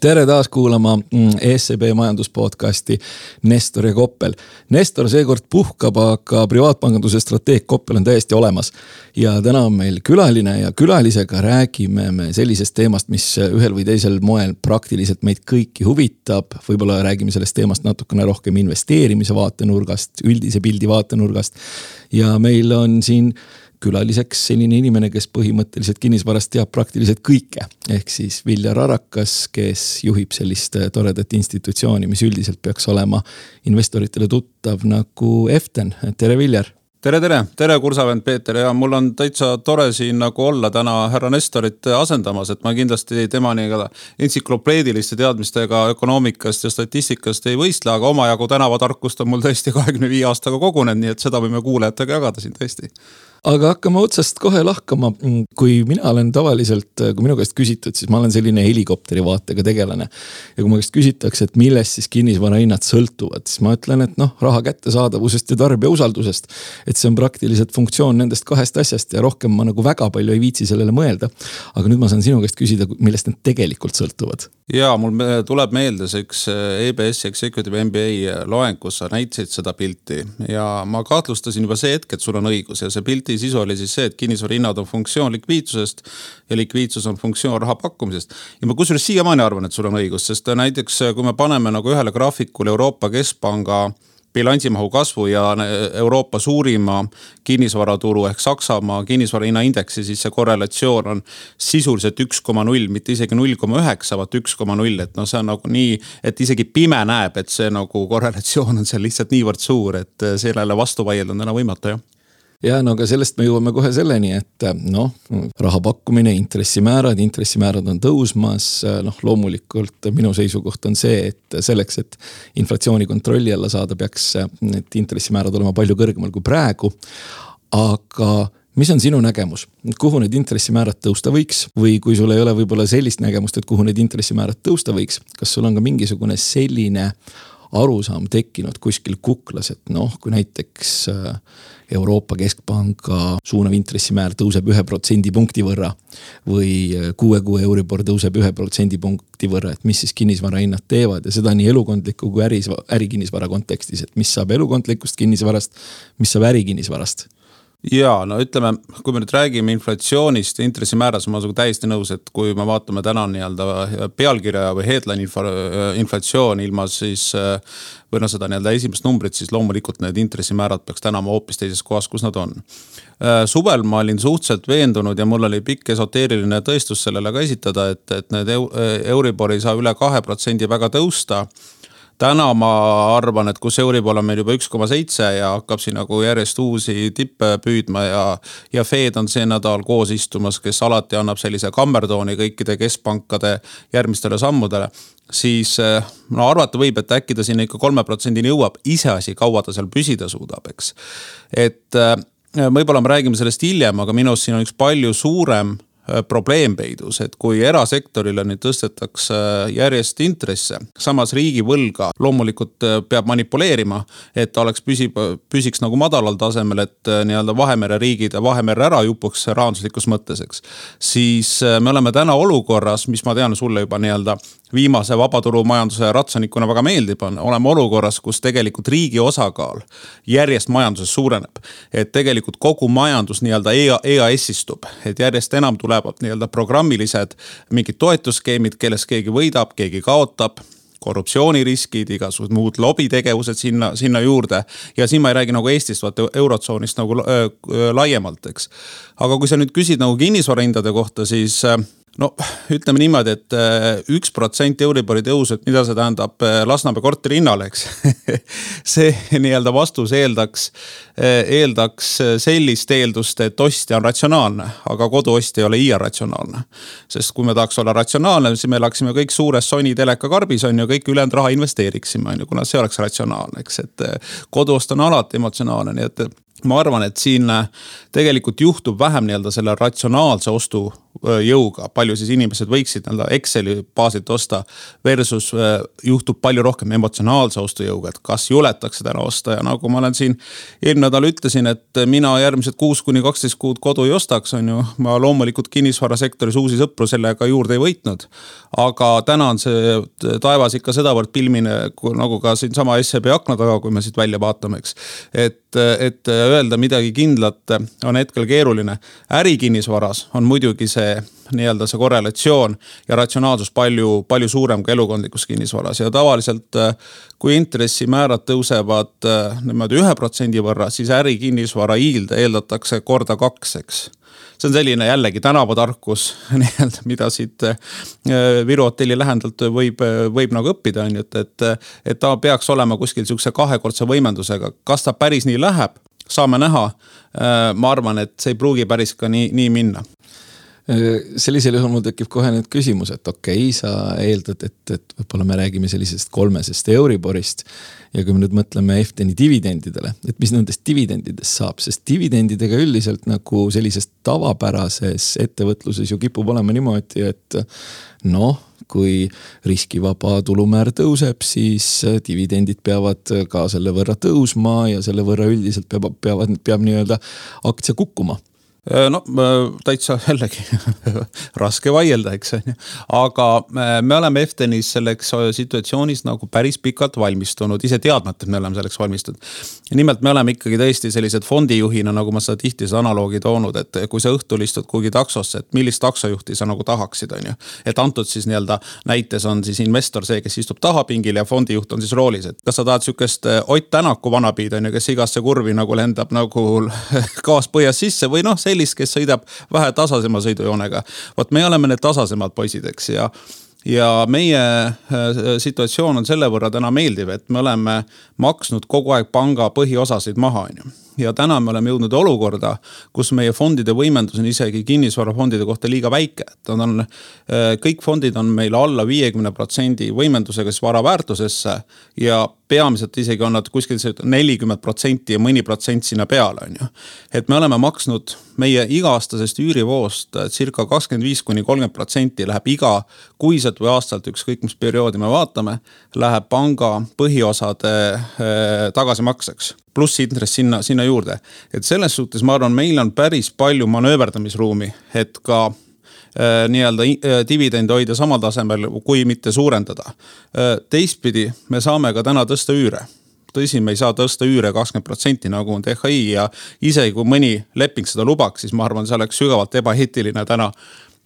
Tere taas kuulama mm, SEB majanduspodcasti Nestor ja Koppel. Nestor seekord puhkab, aga privaatpanganduse strateeg Koppel on täiesti olemas. ja täna on meil külaline ja külalisega räägime me sellisest teemast, mis ühel või teisel moel praktiliselt meid kõiki huvitab. võib-olla räägime sellest teemast natukene rohkem investeerimise vaatenurgast, üldise pildi vaatenurgast. ja meil on siin külaliseks selline inimene, kes põhimõtteliselt kinnisvarast teab praktiliselt kõike. ehk siis Viljar Arakas, kes juhib sellist toredat institutsiooni, mis üldiselt peaks olema investoritele tuttav nagu Eften. tere, Viljar tere, tere, tere, kursavend Peeter ja mul on täitsa tore siin nagu olla täna härra Nestorit asendamas, et ma kindlasti tema nii-öelda entsüklopeediliste teadmistega ökonoomikast ja statistikast ei võistle, aga omajagu tänavatarkust on mul tõesti kahekümne viie aastaga kogunenud, nii et seda võime kuulajatega jagada siin tõesti aga hakkame otsast kohe lahkama. kui mina olen tavaliselt, kui minu käest küsitud, siis ma olen selline helikopteri vaatega tegelane. ja kui mu käest küsitakse, et millest siis kinnisvarahinnad sõltuvad, siis ma ütlen, et noh, raha kättesaadavusest ja tarbija usaldusest. et see on praktiliselt funktsioon nendest kahest asjast ja rohkem ma nagu väga palju ei viitsi sellele mõelda. aga nüüd ma saan sinu käest küsida, millest need tegelikult sõltuvad ja mul tuleb meelde see üks EBS äh, Executive MBA loeng, kus sa näitasid seda pilti ja ma kahtlustasin juba see hetk, et sul on õigus ja see pilti sisu oli siis see, et kinnisvara hinnad on funktsioon likviidsusest ja likviidsus on funktsioon raha pakkumisest. ja ma kusjuures siiamaani arvan, et sul on õigus, sest näiteks kui me paneme nagu ühele graafikule Euroopa Keskpanga bilansimahu kasvu ja Euroopa suurima kinnisvaraturu ehk Saksamaa kinnisvarahinnaindeksi, siis see korrelatsioon on sisuliselt üks koma null, mitte isegi null koma üheksa, vaid üks koma null, et noh, see on nagu nii, et isegi pime näeb, et see nagu korrelatsioon on seal lihtsalt niivõrd suur, et sellele vastu vaielda on täna võimatu jah ja no aga sellest me jõuame kohe selleni, et noh, raha pakkumine, intressimäärad, intressimäärad on tõusmas. noh, loomulikult minu seisukoht on see, et selleks, et inflatsiooni kontrolli alla saada, peaks need intressimäärad olema palju kõrgemal kui praegu. aga mis on sinu nägemus, kuhu need intressimäärad tõusta võiks või kui sul ei ole võib-olla sellist nägemust, et kuhu need intressimäärad tõusta võiks, kas sul on ka mingisugune selline arusaam tekkinud kuskil kuklas, et noh, kui näiteks äh, Euroopa Keskpanga suunav intressimäär tõuseb ühe protsendipunkti võrra. või äh, kuue kuu Euribor tõuseb ühe protsendipunkti võrra, et mis siis kinnisvarahinnad teevad ja seda nii elukondliku kui äris, ärikinnisvara kontekstis, et mis saab elukondlikust kinnisvarast, mis saab ärikinnisvarast ja no ütleme, kui me nüüd räägime inflatsioonist intressimääras, ma olen sinuga täiesti nõus, et kui me vaatame täna nii-öelda pealkirja või headline info, inflatsioon ilma siis. või noh, seda nii-öelda esimest numbrit, siis loomulikult need intressimäärad peaks täna olema hoopis teises kohas, kus nad on. suvel ma olin suhteliselt veendunud ja mul oli pikk esoteeriline tõestus sellele ka esitada, et, et need Euribor ei saa üle kahe protsendi väga tõusta täna ma arvan, et kus Euribor on meil juba üks koma seitse ja hakkab siin nagu järjest uusi tippe püüdma ja. ja Fed on see nädal koos istumas, kes alati annab sellise kammertooni kõikide keskpankade järgmistele sammudele siis eh, no arvata võib, et äkki ta sinna ikka kolme protsendini jõuab, iseasi, kaua ta seal püsida suudab, eks. et eh, võib-olla me räägime sellest hiljem, aga minu arust siin on üks palju suurem probleem peidus, et kui erasektorile nüüd tõstetakse äh, järjest intresse, samas riigivõlga loomulikult äh, peab manipuleerima. et ta oleks, püsib, püsiks nagu madalal tasemel, et nii-öelda Vahemere riigid ja Vahemere ära ei upuks rahanduslikus mõttes, eks. siis me oleme täna olukorras, mis ma tean sulle juba nii-öelda viimase vabaturumajanduse ratsanikuna väga meeldib, on, oleme olukorras, kus tegelikult riigi osakaal järjest majanduses suureneb. et tegelikult kogu majandus nii-öelda EA, EAS-istub, et järjest enam tulevad nii-öelda programmilised mingid toetusskeemid, kellest keegi võidab, keegi kaotab korruptsiooniriskid, igasugused muud lobitegevused sinna, sinna juurde. ja siin ma ei räägi nagu Eestist, vaid eurotsoonist nagu äh, laiemalt, eks. aga kui sa nüüd küsid nagu kinnisvarahindade kohta, siis äh, no ütleme niimoodi et, et äh, üks protsent Euribori tõusu, et mida see tähendab äh, Lasnamäe korteri hinnale, eks see nii-öelda vastus eeldaks, äh, eeldaks sellist eeldust, et ostja on ratsionaalne, aga koduostja ei ole iial ratsionaalne. sest kui me tahaks olla ratsionaalne, siis me elaksime kõik suures Sony telekakarbis on ju, kõik ülejäänud raha investeeriksime, on ju, kuna see oleks ratsionaalne, eks, et koduost on alati emotsionaalne, nii et ma arvan, et siin tegelikult juhtub vähem nii-öelda selle ratsionaalse ostu jõuga, palju siis inimesed võiksid nii-öelda Exceli baasilt osta. Versus juhtub palju rohkem emotsionaalse ostujõuga, et kas juletakse täna osta ja nagu ma olen siin eelmine nädal ütlesin, et mina järgmised kuus kuni kaksteist kuud kodu ei ostaks, on ju. ma loomulikult kinnisvarasektoris uusi sõpru sellega juurde ei võitnud. aga täna on see taevas ikka sedavõrd pilmine nagu ka siinsama SEB akna taga, kui me siit välja vaatame, eks. et, et öelda midagi kindlat on hetkel keeruline. ärikinnisvaras on muidugi see nii-öelda see korrelatsioon ja ratsionaalsus palju, palju suurem kui elukondlikus kinnisvaras ja tavaliselt kui intressimäärad tõusevad niimoodi ühe protsendi võrra, siis ärikinnisvara yield eeldatakse korda kaks, eks see on selline jällegi tänavatarkus nii-öelda, mida siit Viru hotelli lähendalt võib, võib nagu õppida, on ju, et, et. et ta peaks olema kuskil sihukese kahekordse võimendusega, kas ta päris nii läheb, saame näha. ma arvan, et see ei pruugi päris ka nii, nii minna sellisel juhul mul tekib kohe nüüd küsimus, et okei okay,, sa eeldad, et, et võib-olla me räägime sellisest kolmesest Euriborist. ja kui me nüüd mõtleme Efteni dividendidele, et mis nendest dividendidest saab, sest dividendidega üldiselt nagu sellises tavapärases ettevõtluses ju kipub olema niimoodi, et noh kui riskivaba tulumäär tõuseb, siis dividendid peavad ka selle võrra tõusma ja selle võrra üldiselt peab, peavad, peab nii-öelda aktsia kukkuma Äh, no täitsa jällegi raske vaielda, eks on ju. aga äh, me oleme Eftenis selleks äh, situatsioonis nagu päris pikalt valmistunud, ise teadmata, et me oleme selleks valmistunud. nimelt me oleme ikkagi tõesti sellised fondijuhina, nagu ma seda tihti seda analoogi toonud, et kui sa õhtul istud kuhugi taksosse, et millist taksojuhti sa nagu tahaksid, on ju. et antud siis nii-öelda näites on siis investor see, kes istub tahapingil ja fondijuht on siis roolis, et kas sa tahad sihukest Ott Tänaku vanapiid on ju, kes igasse kurvi nagu lendab nagu gaas põhjas sisse või noh, sellist sellist, kes sõidab vähe tasasema sõidujoonega. vot meie oleme need tasasemad poisid, eks ja ja meie äh, situatsioon on selle võrra täna meeldiv, et me oleme maksnud kogu aeg panga põhiosasid maha, on ju ja täna me oleme jõudnud olukorda, kus meie fondide võimendus on isegi kinnisvarafondide kohta liiga väike. et nad on, äh, kõik fondid on meil alla viiekümne protsendi võimendusega siis vara väärtusesse. ja peamiselt isegi on nad kuskil nelikümmend protsenti ja mõni protsent sinna peale, on ju. et me oleme maksnud meie iga-aastasest üürivoost circa kakskümmend viis kuni kolmkümmend protsenti läheb igakuiselt või aastalt, ükskõik mis perioodi me vaatame. Läheb panga põhiosade äh, tagasimakseks pluss intress sinna, sinna juurde. et selles suhtes ma arvan, meil on päris palju manööverdamisruumi, et ka nii-öelda äh, dividende hoida samal tasemel, kui mitte suurendada äh,. teistpidi, me saame ka täna tõsta üüre tõsi, me ei saa tõsta üüre kakskümmend protsenti, nagu on DHI ja isegi kui mõni leping seda lubaks, siis ma arvan, see oleks sügavalt ebaeetiline täna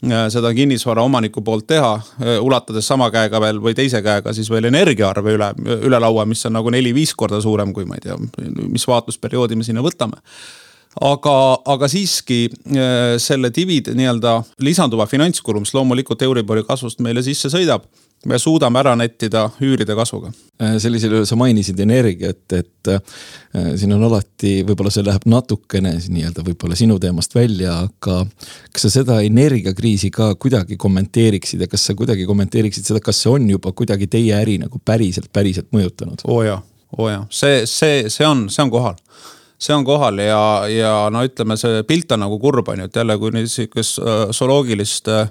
Äh, seda kinnisvara omaniku poolt teha, äh, ulatades sama käega veel või teise käega siis veel energiaarve üle, üle laua, mis on nagu neli-viis korda suurem, kui ma ei tea, mis vaatlusperioodi me sinna võtame aga, aga siiski äh, selle divid nii-öelda lisanduva finantskulu, mis loomulikult Euribori kasvust meile sisse sõidab me suudame ära nettida üüride kasvuga. Äh, sellisel juhul sa mainisid energiat, et äh, siin on alati, võib-olla see läheb natukene nii-öelda võib-olla sinu teemast välja, aga. kas sa seda energiakriisi ka kuidagi kommenteeriksid ja kas sa kuidagi kommenteeriksid seda, kas see on juba kuidagi teie äri nagu päriselt, päriselt mõjutanud? oo oh jaa, oo oh jaa, see, see, see on, see on kohal see on kohal ja, ja no ütleme, see pilt on nagu kurb, on ju, et jälle, kui sihukest äh, zooloogilist äh,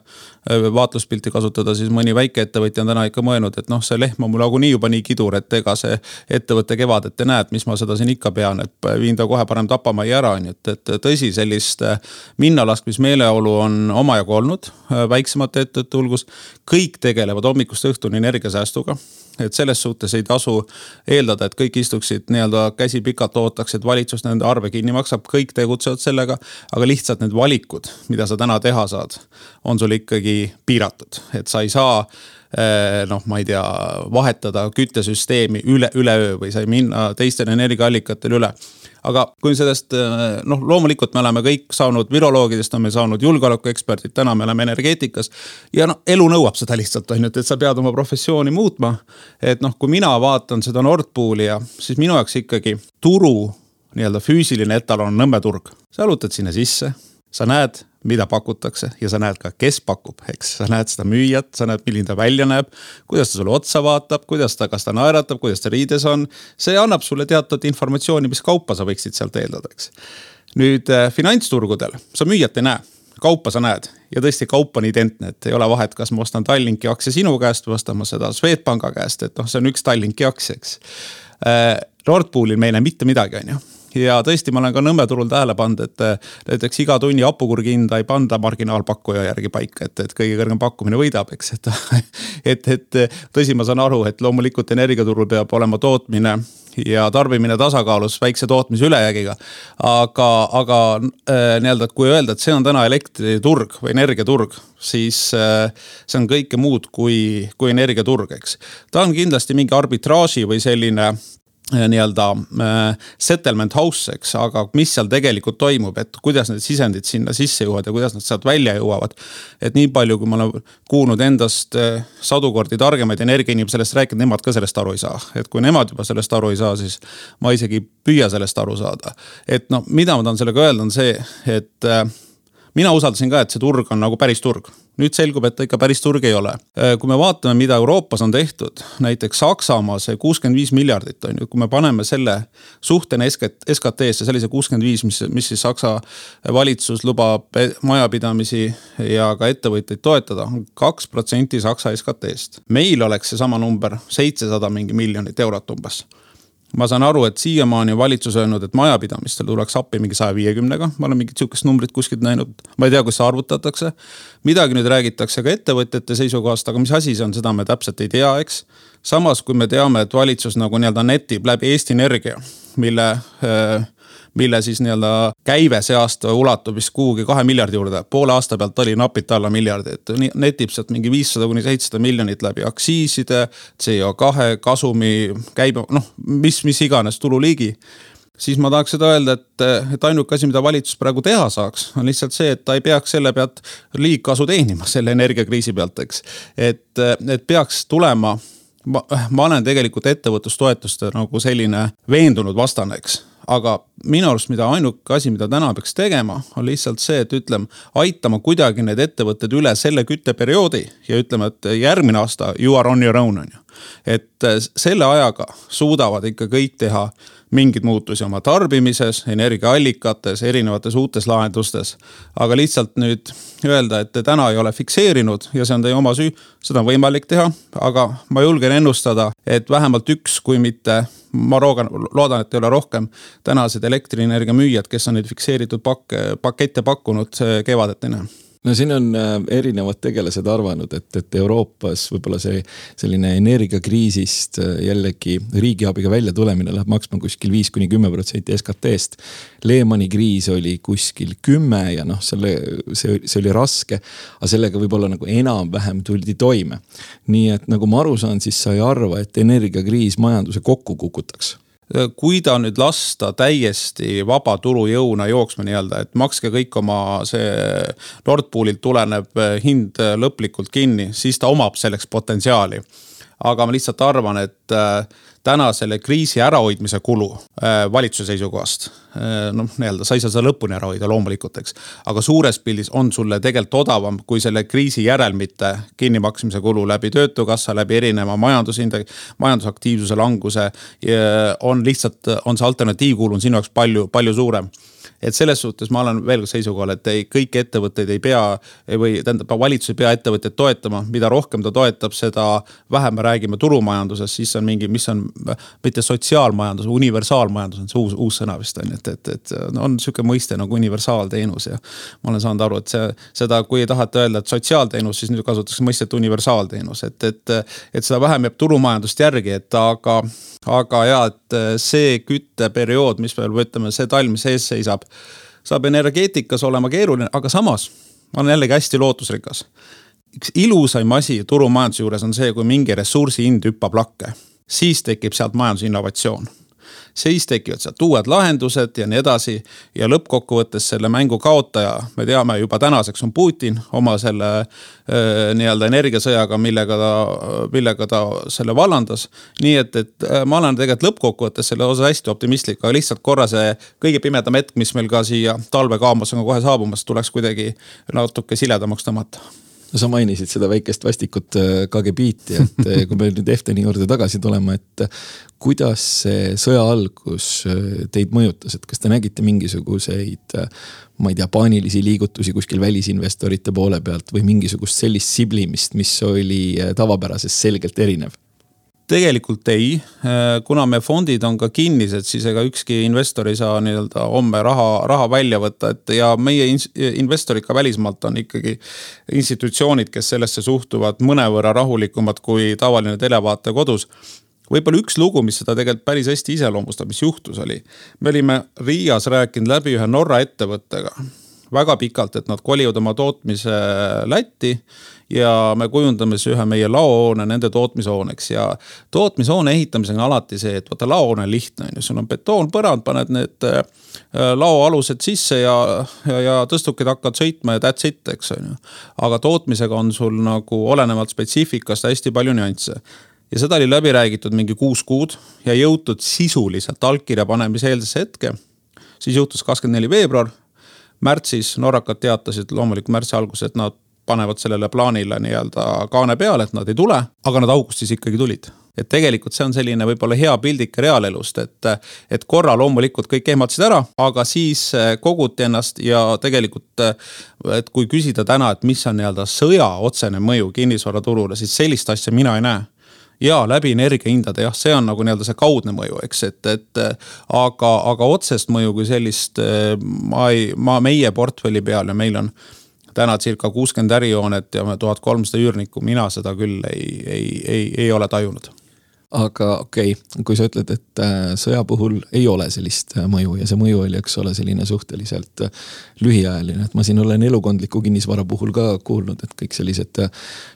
vaatluspilti kasutada, siis mõni väikeettevõtja on täna ikka mõelnud, et noh, see lehm on mul nagunii juba nii kidur, et ega see ettevõtte kevadet ei näe, et mis ma seda siin ikka pean, et viin ta kohe parem tapamajja ära, on ju, et, et tõsi, sellist äh, minnalaskmismeeleolu on omajagu olnud väiksemate ettevõtete hulgus. kõik tegelevad hommikust õhtuni energiasäästuga et selles suhtes ei tasu eeldada, et kõik istuksid nii-öelda käsi pikalt ootaks, et valitsus nende arve kinni maksab, kõik tegutsevad sellega. aga lihtsalt need valikud, mida sa täna teha saad, on sul ikkagi piiratud, et sa ei saa eh, noh, ma ei tea, vahetada küttesüsteemi üle, üleöö või sa ei minna teistele energiaallikatele üle aga kui sellest äh, noh, loomulikult me oleme kõik saanud viroloogidest, meil saanud julgeolekueksperdid, täna me oleme energeetikas. ja noh, elu nõuab seda lihtsalt on ju, et, sa pead oma professiooni muutma. et noh, kui mina vaatan seda Nord Pooli ja siis minu jaoks ikkagi turu nii-öelda füüsiline etalon on Nõmme turg. sa jalutad sinna sisse, sa näed mida pakutakse ja sa näed ka, kes pakub, eks. sa näed seda müüjat, sa näed, milline ta välja näeb, kuidas ta sulle otsa vaatab, kuidas ta, kas ta naeratab, kuidas ta riides on. see annab sulle teatud informatsiooni, mis kaupa sa võiksid sealt eeldada, eks. nüüd äh, finantsturgudel sa müüjat ei näe kaupa sa näed ja tõesti, kaup on identne, et ei ole vahet, kas ma ostan Tallinki aktsia sinu käest või ostan ma seda Swedbanka käest, et noh, see on üks Tallinki aktsia, eks. Äh, Nord Poolil me ei näe mitte midagi, on ju ja tõesti, ma olen ka Nõmme turul tähele pannud, et näiteks iga tunni hapukurgi hinda ei panda marginaalpakkuja järgi paika, et, et kõige kõrgem pakkumine võidab, eks, et. et, et tõsi, ma saan aru, et loomulikult energiaturul peab olema tootmine ja tarbimine tasakaalus väikse tootmise ülejäägiga. aga, aga äh, nii-öelda, kui öelda, et see on täna elektriturg või energiaturg, siis äh, see on kõike muud kui, kui energiaturg, eks. ta on kindlasti mingi arbitraaži või selline nii-öelda äh, settlement house, eks, aga mis seal tegelikult toimub, et kuidas need sisendid sinna sisse jõuavad ja kuidas nad sealt välja jõuavad. et nii palju, kui ma olen kuulnud endast äh, sadu kordi targemaid energiainimesi sellest rääkinud, nemad ka sellest aru ei saa. et kui nemad juba sellest aru ei saa, siis ma isegi ei püüa sellest aru saada. et noh, mida ma tahan sellega öelda, on see, et mina usaldasin ka, et see turg on nagu päris turg. Nüüd selgub, et ta ikka päris turg ei ole. Äh, kui me vaatame, mida Euroopas on tehtud, näiteks Saksamaa see kuuskümmend viis miljardit on ju, kui me paneme selle suhtena SKT-sse, sellise kuuskümmend viis, mis, mis siis Saksa valitsus lubab majapidamisi ja ka ettevõtteid toetada, on kaks protsenti Saksa SKT-st. meil oleks seesama number seitsesada mingi miljonit eurot umbes ma saan aru, et siiamaani on valitsus öelnud, et majapidamistel tuleks appi mingi saja viiekümnega, ma olen mingit sihukest numbrit kuskilt näinud, ma ei tea, kus see arvutatakse. midagi nüüd räägitakse ka ettevõtjate seisukohast, aga mis asi see on, seda me täpselt ei tea, eks. samas, kui me teame, et valitsus nagu nii-öelda netib läbi Eesti Energia, mille äh, mille siis nii-öelda käive see aasta ulatub vist kuhugi kahe miljardi juurde. poole aasta pealt oli napilt alla miljardi, et netib sealt mingi viissada kuni seitsesada miljonit läbi aktsiiside, CO2 kasumi, käibe, noh, mis, mis iganes tululiigi siis ma tahaks seda öelda, et, et ainuke asi, mida valitsus praegu teha saaks, on lihtsalt see, et ta ei peaks selle pealt liigkasu teenima, selle energiakriisi pealt, eks. et, et peaks tulema ma, olen tegelikult ettevõtlustoetuste nagu selline veendunud vastane, eks aga minu arust, mida ainuke asi, mida täna peaks tegema, on lihtsalt see, et ütleme, aitama kuidagi need ettevõtted üle selle kütteperioodi ja ütleme, et järgmine aasta you are on your own on ju. et selle ajaga suudavad ikka kõik teha mingeid muutusi oma tarbimises, energiaallikates, erinevates uutes lahendustes. aga lihtsalt nüüd öelda, et te täna ei ole fikseerinud ja see on teie oma süü, seda on võimalik teha, aga ma julgen ennustada, et vähemalt üks, kui mitte, ma loodan, loodan, et ei ole rohkem, tänased elektrienergia müüjad, kes on neid fikseeritud pakke, pakette pakkunud, kevadet ei näe no siin on äh, erinevad tegelased arvanud, et, et Euroopas võib-olla see selline energiakriisist äh, jällegi riigiabiga välja tulemine läheb maksma kuskil viis kuni kümme protsenti SKT-st. Lehmani kriis oli kuskil kümme ja noh, selle, see, see oli raske, aga sellega võib-olla nagu enam-vähem tuldi toime. nii et nagu ma aru saan, siis sa ei arva, et energiakriis majanduse kokku kukutaks kui ta nüüd lasta täiesti vaba turujõuna jooksma nii-öelda, et makske kõik oma see Nord Poolilt tulenev äh, hind äh, lõplikult kinni, siis ta omab selleks potentsiaali. Aga ma lihtsalt arvan, et täna selle kriisi ärahoidmise kulu äh, valitsuse seisukohast äh,. noh, nii-öelda sa ei saa seda lõpuni ära hoida loomulikult, eks. aga suures pildis on sulle tegelikult odavam, kui selle kriisi järelmite kinnimaksmise kulu läbi töötukassa, läbi erineva majandusinde-, majandusaktiivsuse languse. on lihtsalt, on see alternatiivkulu on sinu jaoks palju, palju suurem et selles suhtes ma olen veel seisukohal, et ei, kõiki ettevõtteid ei pea või tähendab, valitsus ei pea ettevõtteid toetama, mida rohkem ta toetab, seda vähem me räägime turumajandusest, siis on mingi, mis on mitte sotsiaalmajandus, universaalmajandus on see uus, uus sõna vist on ju, et, et, et on sihuke mõiste nagu universaalteenus ja. ma olen saanud aru, et see, seda, kui tahate öelda, et sotsiaalteenus, siis nüüd kasutatakse mõistet universaalteenus, et, et, et seda vähem jääb turumajandust järgi, et aga aga ja, et see kütteperiood, mis veel ütleme, see talv, mis ees seisab, saab energeetikas olema keeruline, aga samas ma olen jällegi hästi lootusrikas. üks ilusaim asi turumajanduse juures on see, kui mingi ressursi hind hüppab lakke, siis tekib sealt majandusinnovatsioon siis tekivad sealt uued lahendused ja nii edasi. ja lõppkokkuvõttes selle mängu kaotaja, me teame juba tänaseks on Putin oma selle nii-öelda energiasõjaga, millega ta, millega ta selle vallandas. nii et, et ma olen tegelikult lõppkokkuvõttes selle osas hästi optimistlik, aga lihtsalt korra see kõige pimedam hetk, mis meil ka siia talve kaamas on kohe saabumas, tuleks kuidagi natuke siledamaks tõmmata no sa mainisid seda väikest vastikut KGB-ti, et kui me nüüd Efteni juurde tagasi tuleme, et kuidas see sõja algus teid mõjutas, et kas te nägite mingisuguseid ma ei tea, paanilisi liigutusi kuskil välisinvestorite poole pealt või mingisugust sellist siblimist, mis oli tavapärasest selgelt erinev? Tegelikult ei, kuna me fondid on ka kinnised, siis ega ükski investor ei saa nii-öelda homme raha, raha välja võtta, et ja meie investorid ka välismaalt on ikkagi institutsioonid, kes sellesse suhtuvad mõnevõrra rahulikumad kui tavaline televaataja kodus võib-olla üks lugu, mis seda tegelikult päris hästi iseloomustab, mis juhtus, oli. me olime Riias rääkinud läbi ühe Norra ettevõttega väga pikalt, et nad kolivad oma tootmise Lätti ja me kujundame siis ühe meie laohoone nende tootmishooneks ja tootmishoone ehitamisega on alati see, et vaata laohoone on lihtne, on ju, sul on betoonpõrand, paned need äh, laoalused sisse ja, ja, ja tõstukid hakkavad sõitma ja that's it, eks on ju. aga tootmisega on sul nagu olenevalt spetsiifikast hästi palju nüansse ja seda oli läbi räägitud mingi kuus kuud ja jõutud sisuliselt allkirja panemise eelsesse hetke. siis juhtus kakskümmend neli veebruar. märtsis norrakad teatasid loomulikult märtsi alguses, et nad panevad sellele plaanile nii-öelda kaane peale, et nad ei tule, aga nad augustis ikkagi tulid. et tegelikult see on selline võib-olla hea pildik reaalelust, et, et korra loomulikult kõik ehmatasid ära, aga siis koguti ennast ja tegelikult, et kui küsida täna, et mis on nii-öelda sõja otsene mõju kinnisvaraturule, siis sellist asja mina ei näe. ja läbi energiahindade jah, see on nagu nii-öelda see kaudne mõju, eks, et, et aga, aga otsest mõju kui sellist ma ei, ma meie portfelli peal ja meil on täna circa kuuskümmend ärihoonet ja tuhat kolmsada üürnikku, mina seda küll ei, ei, ei, ei ole tajunud aga okei okay,, kui sa ütled, et äh, sõja puhul ei ole sellist äh, mõju ja see mõju oli, eks ole, selline suhteliselt äh, lühiajaline, et ma siin olen elukondliku kinnisvara puhul ka kuulnud, et kõik sellised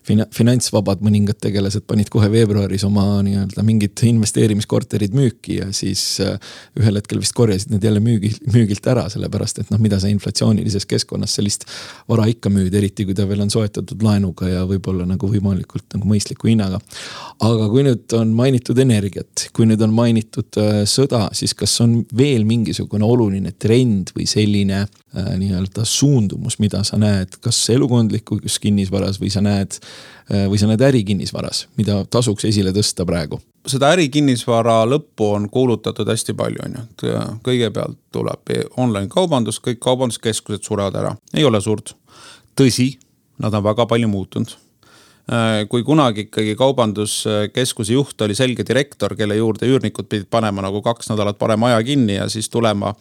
fina-, finantsvabad mõningad tegelased panid kohe veebruaris oma nii-öelda mingid investeerimiskorterid müüki ja siis ühel hetkel vist korjasid need jälle müügi, müügilt ära, sellepärast et noh, mida sa inflatsioonilises keskkonnas sellist vara ikka müüd, eriti kui ta veel on soetatud laenuga ja võib-olla nagu võimalikult nagu mõistliku hinnaga. aga kui nüüd on mainitud energiat, kui nüüd on mainitud äh, sõda, siis kas on veel mingisugune oluline trend või selline äh, nii-öelda suundumus, mida sa näed, kas elukondlikus kinnisvaras või sa näed äh,, või sa näed ärikinnisvaras, mida tasuks esile tõsta praegu? seda ärikinnisvara lõppu on kuulutatud hästi palju, on ju, et äh, kõigepealt tuleb online kaubandus, kõik kaubanduskeskused surevad ära, ei ole suurt. tõsi, nad on väga palju muutunud kui kunagi ikkagi kaubanduskeskuse juht oli selge direktor, kelle juurde üürnikud pidid panema nagu kaks nädalat varem aja kinni ja siis tulema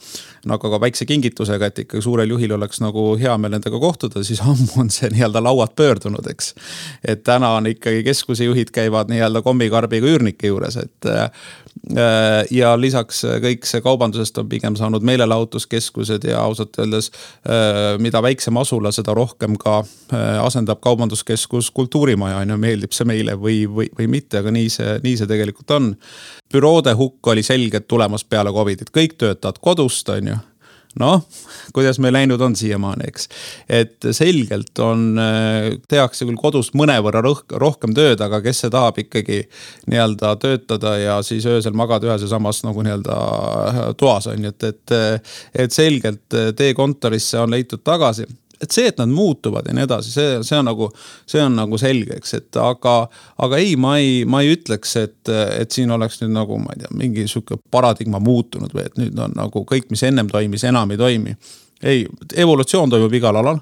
nagu ka väikse kingitusega, et ikkagi suurel juhil oleks nagu hea meel nendega kohtuda, siis ammu on see nii-öelda lauad pöördunud, eks. et täna on ikkagi keskuse juhid käivad nii-öelda kommikarbiga üürnike juures, et Äh, ja lisaks äh, kõik see kaubandusest on pigem saanud meelelahutuskeskused ja ausalt öeldes äh, mida väiksem asula, seda rohkem ka asendab kaubanduskeskus kultuurimaja, on ju, meeldib see meile või, või, või mitte, aga nii see, nii see tegelikult on. büroode hukk oli selgelt tulemas peale Covidit, kõik töötavad kodust, on ju noh, kuidas meil läinud on siiamaani, eks. et selgelt on, äh, tehakse küll kodus mõnevõrra rõhk, rohkem tööd, aga kes see tahab ikkagi nii-öelda töötada ja siis öösel magada ühes ja samas nagu nii-öelda äh, toas on ju, et, et. et selgelt äh, tee kontorisse on leitud tagasi et see, et nad muutuvad ja nii edasi, see, see on nagu, see on nagu selge, eks, et aga, aga ei, ma ei, ma ei ütleks, et, et siin oleks nüüd nagu, ma ei tea, mingi sihuke paradigma muutunud või et nüüd on nagu kõik, mis ennem toimis, enam ei toimi. ei, evolutsioon toimub igal alal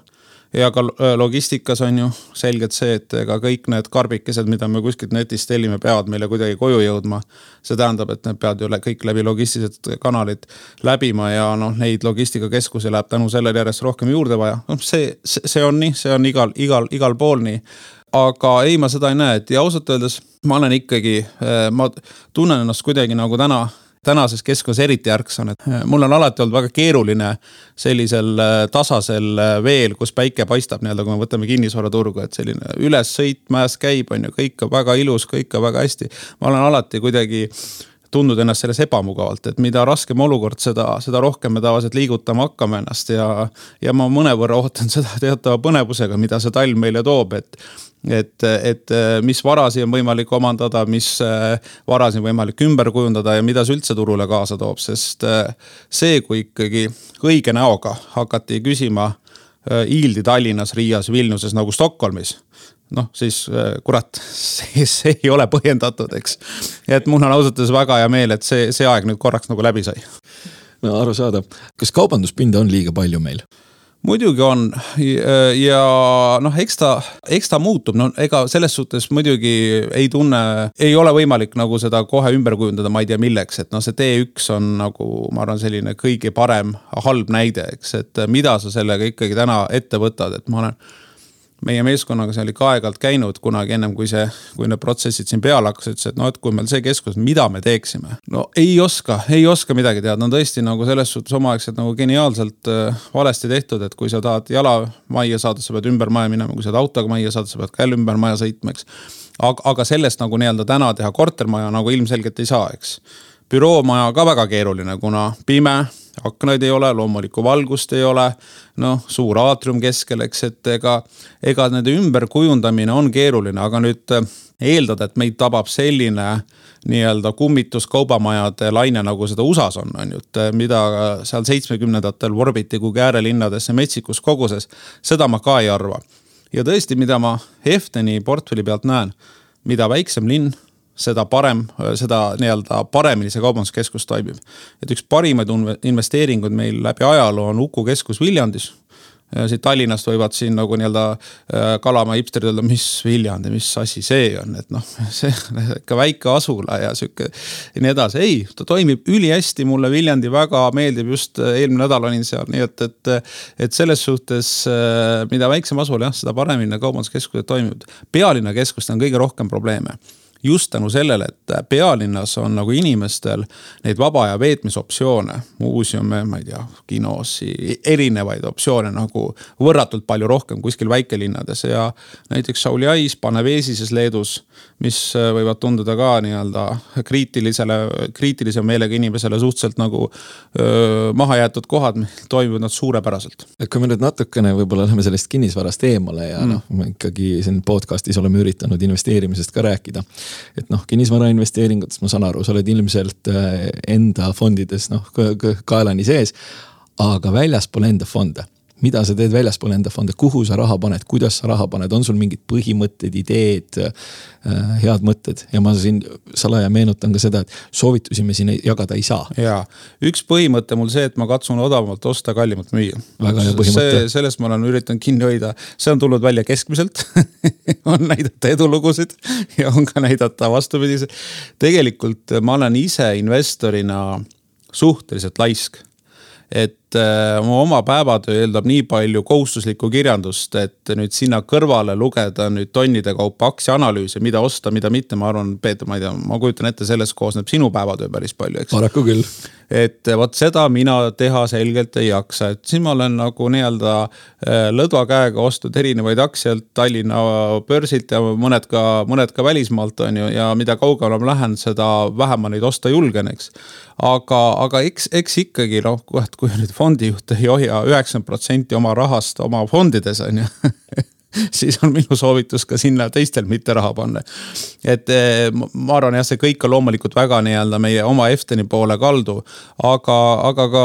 ja ka äh, logistikas on ju selgelt see, et ega kõik need karbikesed, mida me kuskilt netist tellime, peavad meile kuidagi koju jõudma. see tähendab, et need peavad ju kõik läbi logistilised kanalid läbima ja noh, neid logistikakeskusi läheb tänu sellele järjest rohkem juurde vaja. noh, see, see, on nii, see on igal, igal, igal pool nii aga ei, ma seda ei näe, et ja ausalt öeldes ma olen ikkagi, äh, ma tunnen ennast kuidagi nagu täna tänases keskkonnas eriti ärksan, et äh, mul on alati olnud väga keeruline sellisel äh, tasasel äh, veel, kus päike paistab nii-öelda, kui me võtame kinnisvaraturgu, et selline ülessõit mäest käib, on ju, kõik on väga ilus, kõik on väga hästi. ma olen alati kuidagi tundnud ennast selles ebamugavalt, et mida raskem olukord, seda, seda rohkem me tavaliselt liigutama hakkame ennast ja. ja ma mõnevõrra ootan seda teatava põnevusega, mida see talv meile toob, et et, et mis varasi on võimalik omandada, mis äh, varasi on võimalik ümber kujundada ja mida see üldse turule kaasa toob, sest äh, see, kui ikkagi õige näoga hakati küsima Yieldi Tallinnas, Riias, Vilniuses nagu Stockholmis noh, siis kurat, see ei ole põhjendatud, eks. et mul on ausalt öeldes väga hea meel, et see, see aeg nüüd korraks nagu läbi sai. no arusaadav, kas kaubanduspinda on liiga palju meil? Muidugi on. Ja noh, eks ta, eks ta muutub, no ega selles suhtes muidugi ei tunne, ei ole võimalik nagu seda kohe ümber kujundada, ma ei tea, milleks, et noh, see T1 on nagu ma arvan, selline kõige parem halb näide, eks, et mida sa sellega ikkagi täna ette võtad, et ma olen meie meeskonnaga seal ikka aeg-ajalt käinud kunagi ennem kui see, kui need protsessid siin peale hakkasid, ütles, et no et kui meil see keskus, mida me teeksime. no ei oska, ei oska midagi teada, no tõesti nagu selles suhtes omaaegselt nagu geniaalselt äh, valesti tehtud, et kui sa tahad jala majja saada, sa pead ümber maja minema, kui sa tahad autoga majja saada, sa pead ka jälle ümber maja sõitma, eks. aga, aga sellest nagu nii-öelda täna teha kortermaja nagu ilmselgelt ei saa, eks. Büroomaja ka väga keeruline, kuna pime aknaid ei ole, loomulikku valgust ei ole. noh, suur aatrium keskel, eks, et ega, ega nende ümberkujundamine on keeruline, aga nüüd äh, eeldada, et meid tabab selline nii-öelda kummituskaubamajade laine, nagu seda USA-s on, on ju, et äh, mida seal seitsmekümnendatel vorbiti kuhugi äärelinnadesse metsikus koguses. seda ma ka ei arva. ja tõesti, mida ma Hefteni portfelli pealt näen, mida väiksem linn seda parem, seda nii-öelda paremini see kaubanduskeskus toimib. et üks parimaid investeeringuid meil läbi ajaloo on Uku keskus Viljandis. siit Tallinnast võivad siin nagu nii-öelda äh, Kalamäe hipsterid öelda, mis Viljandi, mis asi see on, et noh, see ikka väike asula ja sihuke ja nii edasi. ei, ta toimib ülihästi, mulle Viljandi väga meeldib, just äh, eelmine nädal olin seal, nii et, et. et selles suhtes, äh, mida väiksem asula jah, seda paremini kaubanduskeskused toimivad. pealinna keskustel on kõige rohkem probleeme just tänu sellele, et pealinnas on nagu inimestel neid vaba aja veetmise optsioone, muuseume, ma ei tea, kinosi, erinevaid optsioone nagu võrratult palju rohkem kuskil väikelinnades ja näiteks Šauliais, Paneveesises Leedus, mis võivad tunduda ka nii-öelda kriitilisele, kriitilise meelega inimesele suhteliselt nagu öö, mahajäetud kohad, toimivad nad suurepäraselt. et kui me nüüd natukene võib-olla läheme sellest kinnisvarast eemale ja mm. noh, me ikkagi siin podcast'is oleme üritanud investeerimisest ka rääkida et noh, kinnisvarainvesteeringutes ma saan aru, sa oled ilmselt äh, enda fondides noh kaelani sees. aga väljaspool enda fonde mida sa teed väljaspool enda fonde, kuhu sa raha paned, kuidas sa raha paned, on sul mingid põhimõtted, ideed äh,, head mõtted ja ma siin salaja meenutan ka seda, et soovitusi me siin jagada ei saa. ja üks põhimõte mul see, et ma katsun odavamalt osta, kallimalt müüa. väga hea põhimõte. sellest ma olen üritanud kinni hoida, see on tulnud välja keskmiselt on näidata edulugusid ja on ka näidata vastupidiselt. tegelikult ma olen ise investorina suhteliselt laisk et mu oma päevatöö eeldab nii palju kohustuslikku kirjandust, et nüüd sinna kõrvale lugeda nüüd tonnide kaupa aktsiaanalüüse, mida osta, mida mitte, ma arvan, Peeter, ma ei tea, ma kujutan ette, sellest koosneb sinu päevatöö päris palju, eks. paraku küll. et vot seda mina teha selgelt ei jaksa, et siin ma olen nagu nii-öelda äh, lõdva käega ostnud erinevaid aktsiaid Tallinna börsilt ja mõned ka, mõned ka välismaalt on ju, ja mida kaugemale ma lähen, seda vähem ma neid osta julgen, eks aga, aga eks, eks ikkagi noh, kui nüüd fondijuht ei hoia üheksakümmend protsenti oma rahast oma fondides on ju siis on minu soovitus ka sinna teistel mitte raha panna. et eh, ma arvan jah, see kõik on loomulikult väga nii-öelda meie oma Efteni poole kaldu, aga, aga ka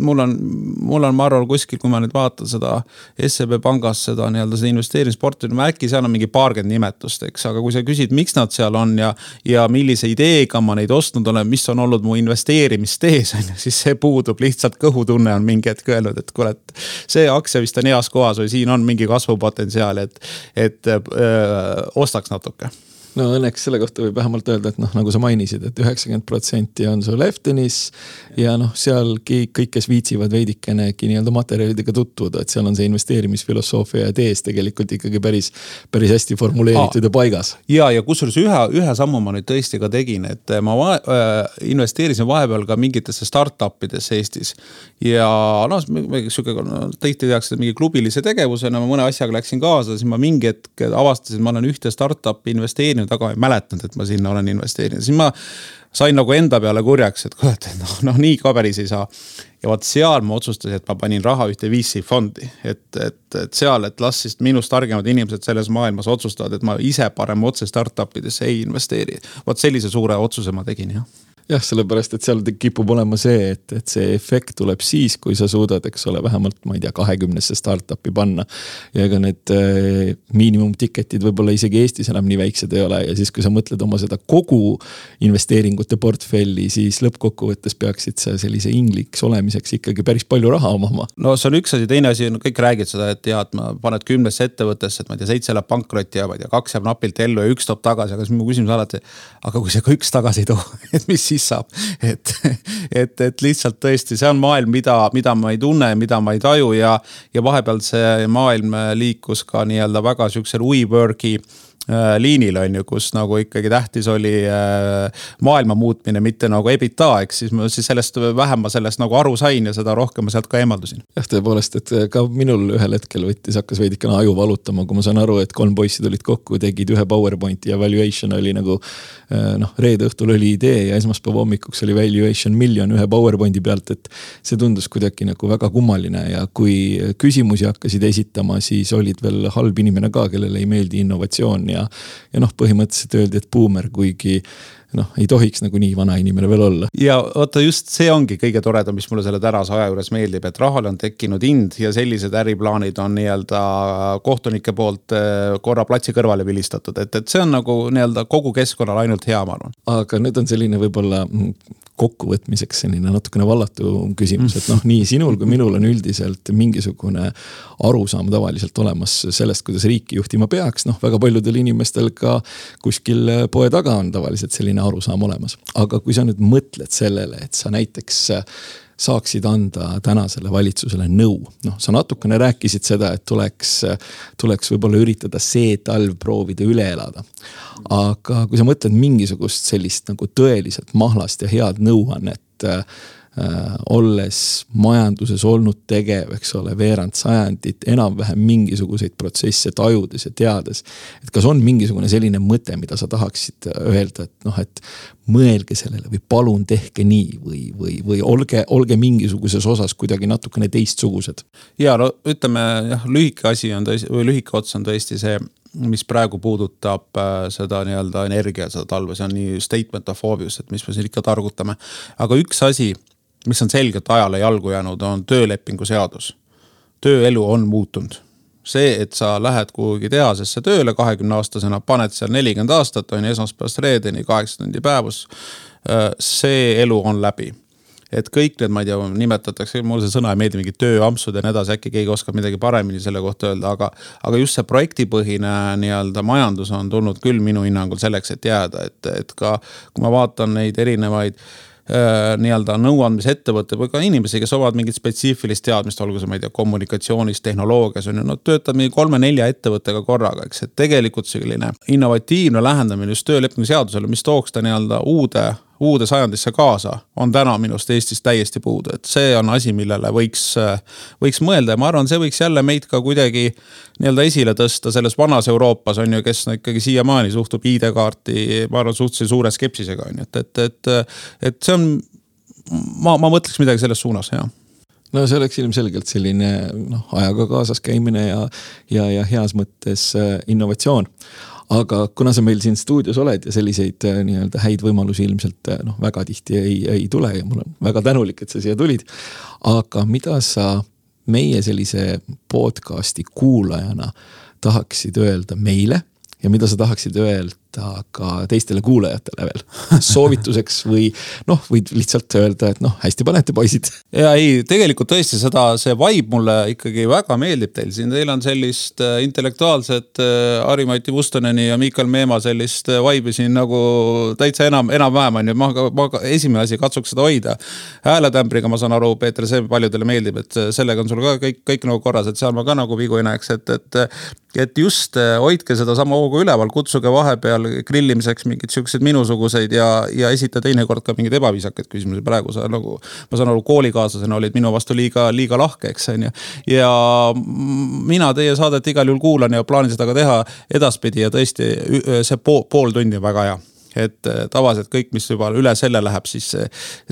mul on, mul on, ma arvan, kuskil, kui ma nüüd vaatan seda SEB pangas seda nii-öelda seda investeerimisportfelli, no äkki seal on mingi paarkümmend nimetust, eks, aga kui sa küsid, miks nad seal on ja. ja millise ideega ma neid ostnud olen, mis on olnud mu investeerimistees on ju, siis see puudub, lihtsalt kõhutunne on mingi hetk öelnud, et kuule, et. see aktsia vist on heas kohas või siin on mingi kasvupotentsiaal, et, et öö, ostaks natuke no õnneks selle kohta võib vähemalt öelda, et noh, nagu sa mainisid et, et üheksakümmend protsenti on sul Eftenis. ja noh, sealgi kõik, kes viitsivad veidikenegi nii-öelda materjalidega tutvuda, et seal on see investeerimisfilosoofia ja tees tegelikult ikkagi päris, päris hästi formuleeritud ja paigas. ja, ja kusjuures ühe, ühe sammu ma nüüd tõesti ka tegin, et ma va äh, investeerisin vahepeal ka mingitesse startup idesse Eestis. ja noh, sihuke no, tihti tehakse mingi klubilise tegevusena, ma mõne asjaga läksin kaasa, siis ma mingi hetk avastasin, ma olen ühte startup'i investeerinud investeerinud, aga ei mäletanud, et ma sinna olen investeerinud, siis ma sain nagu enda peale kurjaks, et kurat, et noh, noh nii ka päris ei saa. ja vot seal ma otsustasin, et ma panin raha ühte VC fondi, et, et, et seal, et las siis minust targemad inimesed selles maailmas otsustavad, et ma ise parem otse startup idesse ei investeeri. vot sellise suure otsuse ma tegin jah jah, sellepärast et seal kipub olema see, et, et see efekt tuleb siis, kui sa suudad, eks ole, vähemalt ma ei tea, kahekümnesse startup'i panna. ja ega need äh, miinimumticket'id võib-olla isegi Eestis enam nii väiksed ei ole ja siis, kui sa mõtled oma seda kogu investeeringute portfelli, siis lõppkokkuvõttes peaksid sa sellise ingliks olemiseks ikkagi päris palju raha omama. no see on üks asi, teine asi on, kõik räägivad seda, et ja, et ma paned kümnesse ettevõttesse, et ma ei tea, seitse läheb pankrotti ja ma ei tea, kaks jääb napilt ellu ja üks toob tagasi, aga siis mu küsimus alati. aga kui see ka üks tagasi ei too, et mis siis saab, et, et, et lihtsalt tõesti, see on maailm, mida, mida ma ei tunne, mida ma ei taju ja, ja vahepeal see maailm liikus ka nii-öelda väga sihukesel WeWork'i liinil on ju, kus nagu ikkagi tähtis oli äh, maailma muutmine, mitte nagu EBITDA, eks siis ma siis sellest vähem ma sellest nagu aru sain ja seda rohkem ma sealt ka eemaldusin. jah, tõepoolest, et ka minul ühel hetkel võttis, hakkas veidikene aju valutama, kui ma saan aru, et kolm poissi tulid kokku, tegid ühe PowerPointi ja valuation oli nagu. Äh, noh, reede õhtul oli idee ja esmaspäeva hommikuks oli valuation miljon ühe PowerPointi pealt, et. see tundus kuidagi nagu väga kummaline ja kui küsimusi hakkasid esitama, siis olid veel halb inimene ka, kellele ei meeldi innovatsioon ja. ja noh, põhimõtteliselt öeldi, et buumer, kuigi noh, ei tohiks nagu nii vana inimene veel olla. ja vaata just see ongi kõige toredam, mis mulle selle tänase aja juures meeldib, et rahale on tekkinud hind ja sellised äriplaanid on nii-öelda kohtunike poolt eh, korra platsi kõrvale vilistatud, et, et see on nagu nii-öelda kogu keskkonnale ainult hea, ma arvan. aga nüüd on selline võib-olla kokkuvõtmiseks selline natukene vallatu küsimus, et noh, nii sinul kui minul on üldiselt mingisugune arusaam tavaliselt olemas sellest, kuidas riiki juhtima peaks, noh, väga paljudel inimestel ka kuskil poe taga on tavaliselt selline arusaam olemas. aga kui sa nüüd mõtled sellele, et sa näiteks saaksid anda tänasele valitsusele nõu. noh, sa natukene rääkisid seda, et tuleks, tuleks võib-olla üritada see talv proovida üle elada. aga kui sa mõtled mingisugust sellist nagu tõeliselt mahlast ja head nõuannet olles majanduses olnud tegev, eks ole, veerand sajandit, enam-vähem mingisuguseid protsesse tajudes ja teades. et kas on mingisugune selline mõte, mida sa tahaksid öelda, et noh, et mõelge sellele või palun tehke nii või, või, või olge, olge mingisuguses osas kuidagi natukene teistsugused. ja no ütleme jah, lühike asi on tõesti või lühike ots on tõesti see mis praegu puudutab äh, seda nii-öelda energia, seda talve, see on nii statement of obvious, et mis me siin ikka targutame. aga üks asi mis on selgelt ajale jalgu jäänud, on töölepingu seadus. tööelu on muutunud. see, et sa lähed kuhugi tehasesse tööle kahekümne aastasena, paned seal nelikümmend aastat, on ju, esmaspäevast reedeni, kaheksa tundi päevas. Äh, see elu on läbi et kõik need, ma ei tea, nimetatakse, mulle see sõna ei meeldi, mingid tööampsud ja nii edasi, äkki keegi oskab midagi paremini selle kohta öelda, aga. aga just see projektipõhine nii-öelda majandus on tulnud küll minu hinnangul selleks, et jääda, et, et ka kui ma vaatan neid erinevaid Äh, nii-öelda nõuandmisettevõte või ka inimesi, kes omavad mingit spetsiifilist teadmist, olgu see, ma ei tea, kommunikatsioonis, tehnoloogias on ju, nad töötavad mingi kolme-nelja ettevõttega korraga, eks, et tegelikult selline innovatiivne lähenemine just töölepingu seadusele, mis tooks ta nii-öelda uude uude sajandisse kaasa, on täna minu arust Eestis täiesti puudu, et see on asi, millele võiks, võiks mõelda ja ma arvan, see võiks jälle meid ka kuidagi nii-öelda esile tõsta selles vanas Euroopas on ju, kes no ikkagi siiamaani suhtub ID-kaarti, ma arvan, suhteliselt suure skepsisega on ju, et, et, et, et see on. ma, ma mõtleks midagi selles suunas, jah. No see oleks ilmselgelt selline noh, ajaga kaasas käimine ja, ja, ja heas mõttes äh, innovatsioon aga kuna sa meil siin stuudios oled ja selliseid äh, nii-öelda häid võimalusi ilmselt äh, noh, väga tihti ei, ei tule ja mul on väga tänulik, et sa siia tulid. aga mida sa meie sellise podcast'i kuulajana tahaksid öelda meile ja mida sa tahaksid öelda öelda ka teistele kuulajatele veel soovituseks või noh, võid lihtsalt öelda, et noh, hästi panete, poisid. ja ei, tegelikult tõesti seda, see vibe mulle ikkagi väga meeldib teil siin, teil on sellist äh, intellektuaalset äh, Harri-Mati Mustoneni ja Miikal Meemaa sellist äh, vibe'i siin nagu täitsa enam, enam-vähem on ju, ma, ma esimene asi katsuks seda hoida. hääletämbriga ma saan aru, Peeter, see paljudele meeldib, et sellega on sul ka kõik, kõik nagu korras, et seal ma ka nagu vigu ei näeks, et, et. et just hoidke sedasama hoogu üleval, kutsuge vahepeal seal grillimiseks mingeid siukseid minusuguseid ja, ja esita teinekord ka mingeid ebaviisakaid küsimusi. praegu sa nagu, ma saan aru, koolikaaslasena olid minu vastu liiga, liiga lahke, eks on ju. ja mina teie saadet igal juhul kuulan ja plaanin seda ka teha edaspidi ja tõesti see pool, pool tundi on väga hea et äh, tavaliselt kõik, mis juba üle selle läheb, siis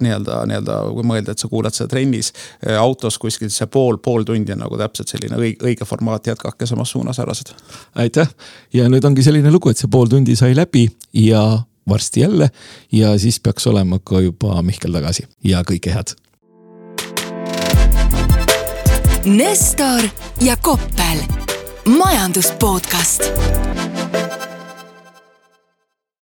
nii-öelda, nii-öelda kui mõelda, et sa kuulad seda trennis äh, autos kuskil, siis see pool, pool tundi on nagu täpselt selline õige, õige formaat, jätkake samas suunas, härrased. aitäh ja nüüd ongi selline lugu, et see pool tundi sai läbi ja varsti jälle ja siis peaks olema ka juba Mihkel tagasi ja kõike head. Nestor ja Koppel, majandus podcast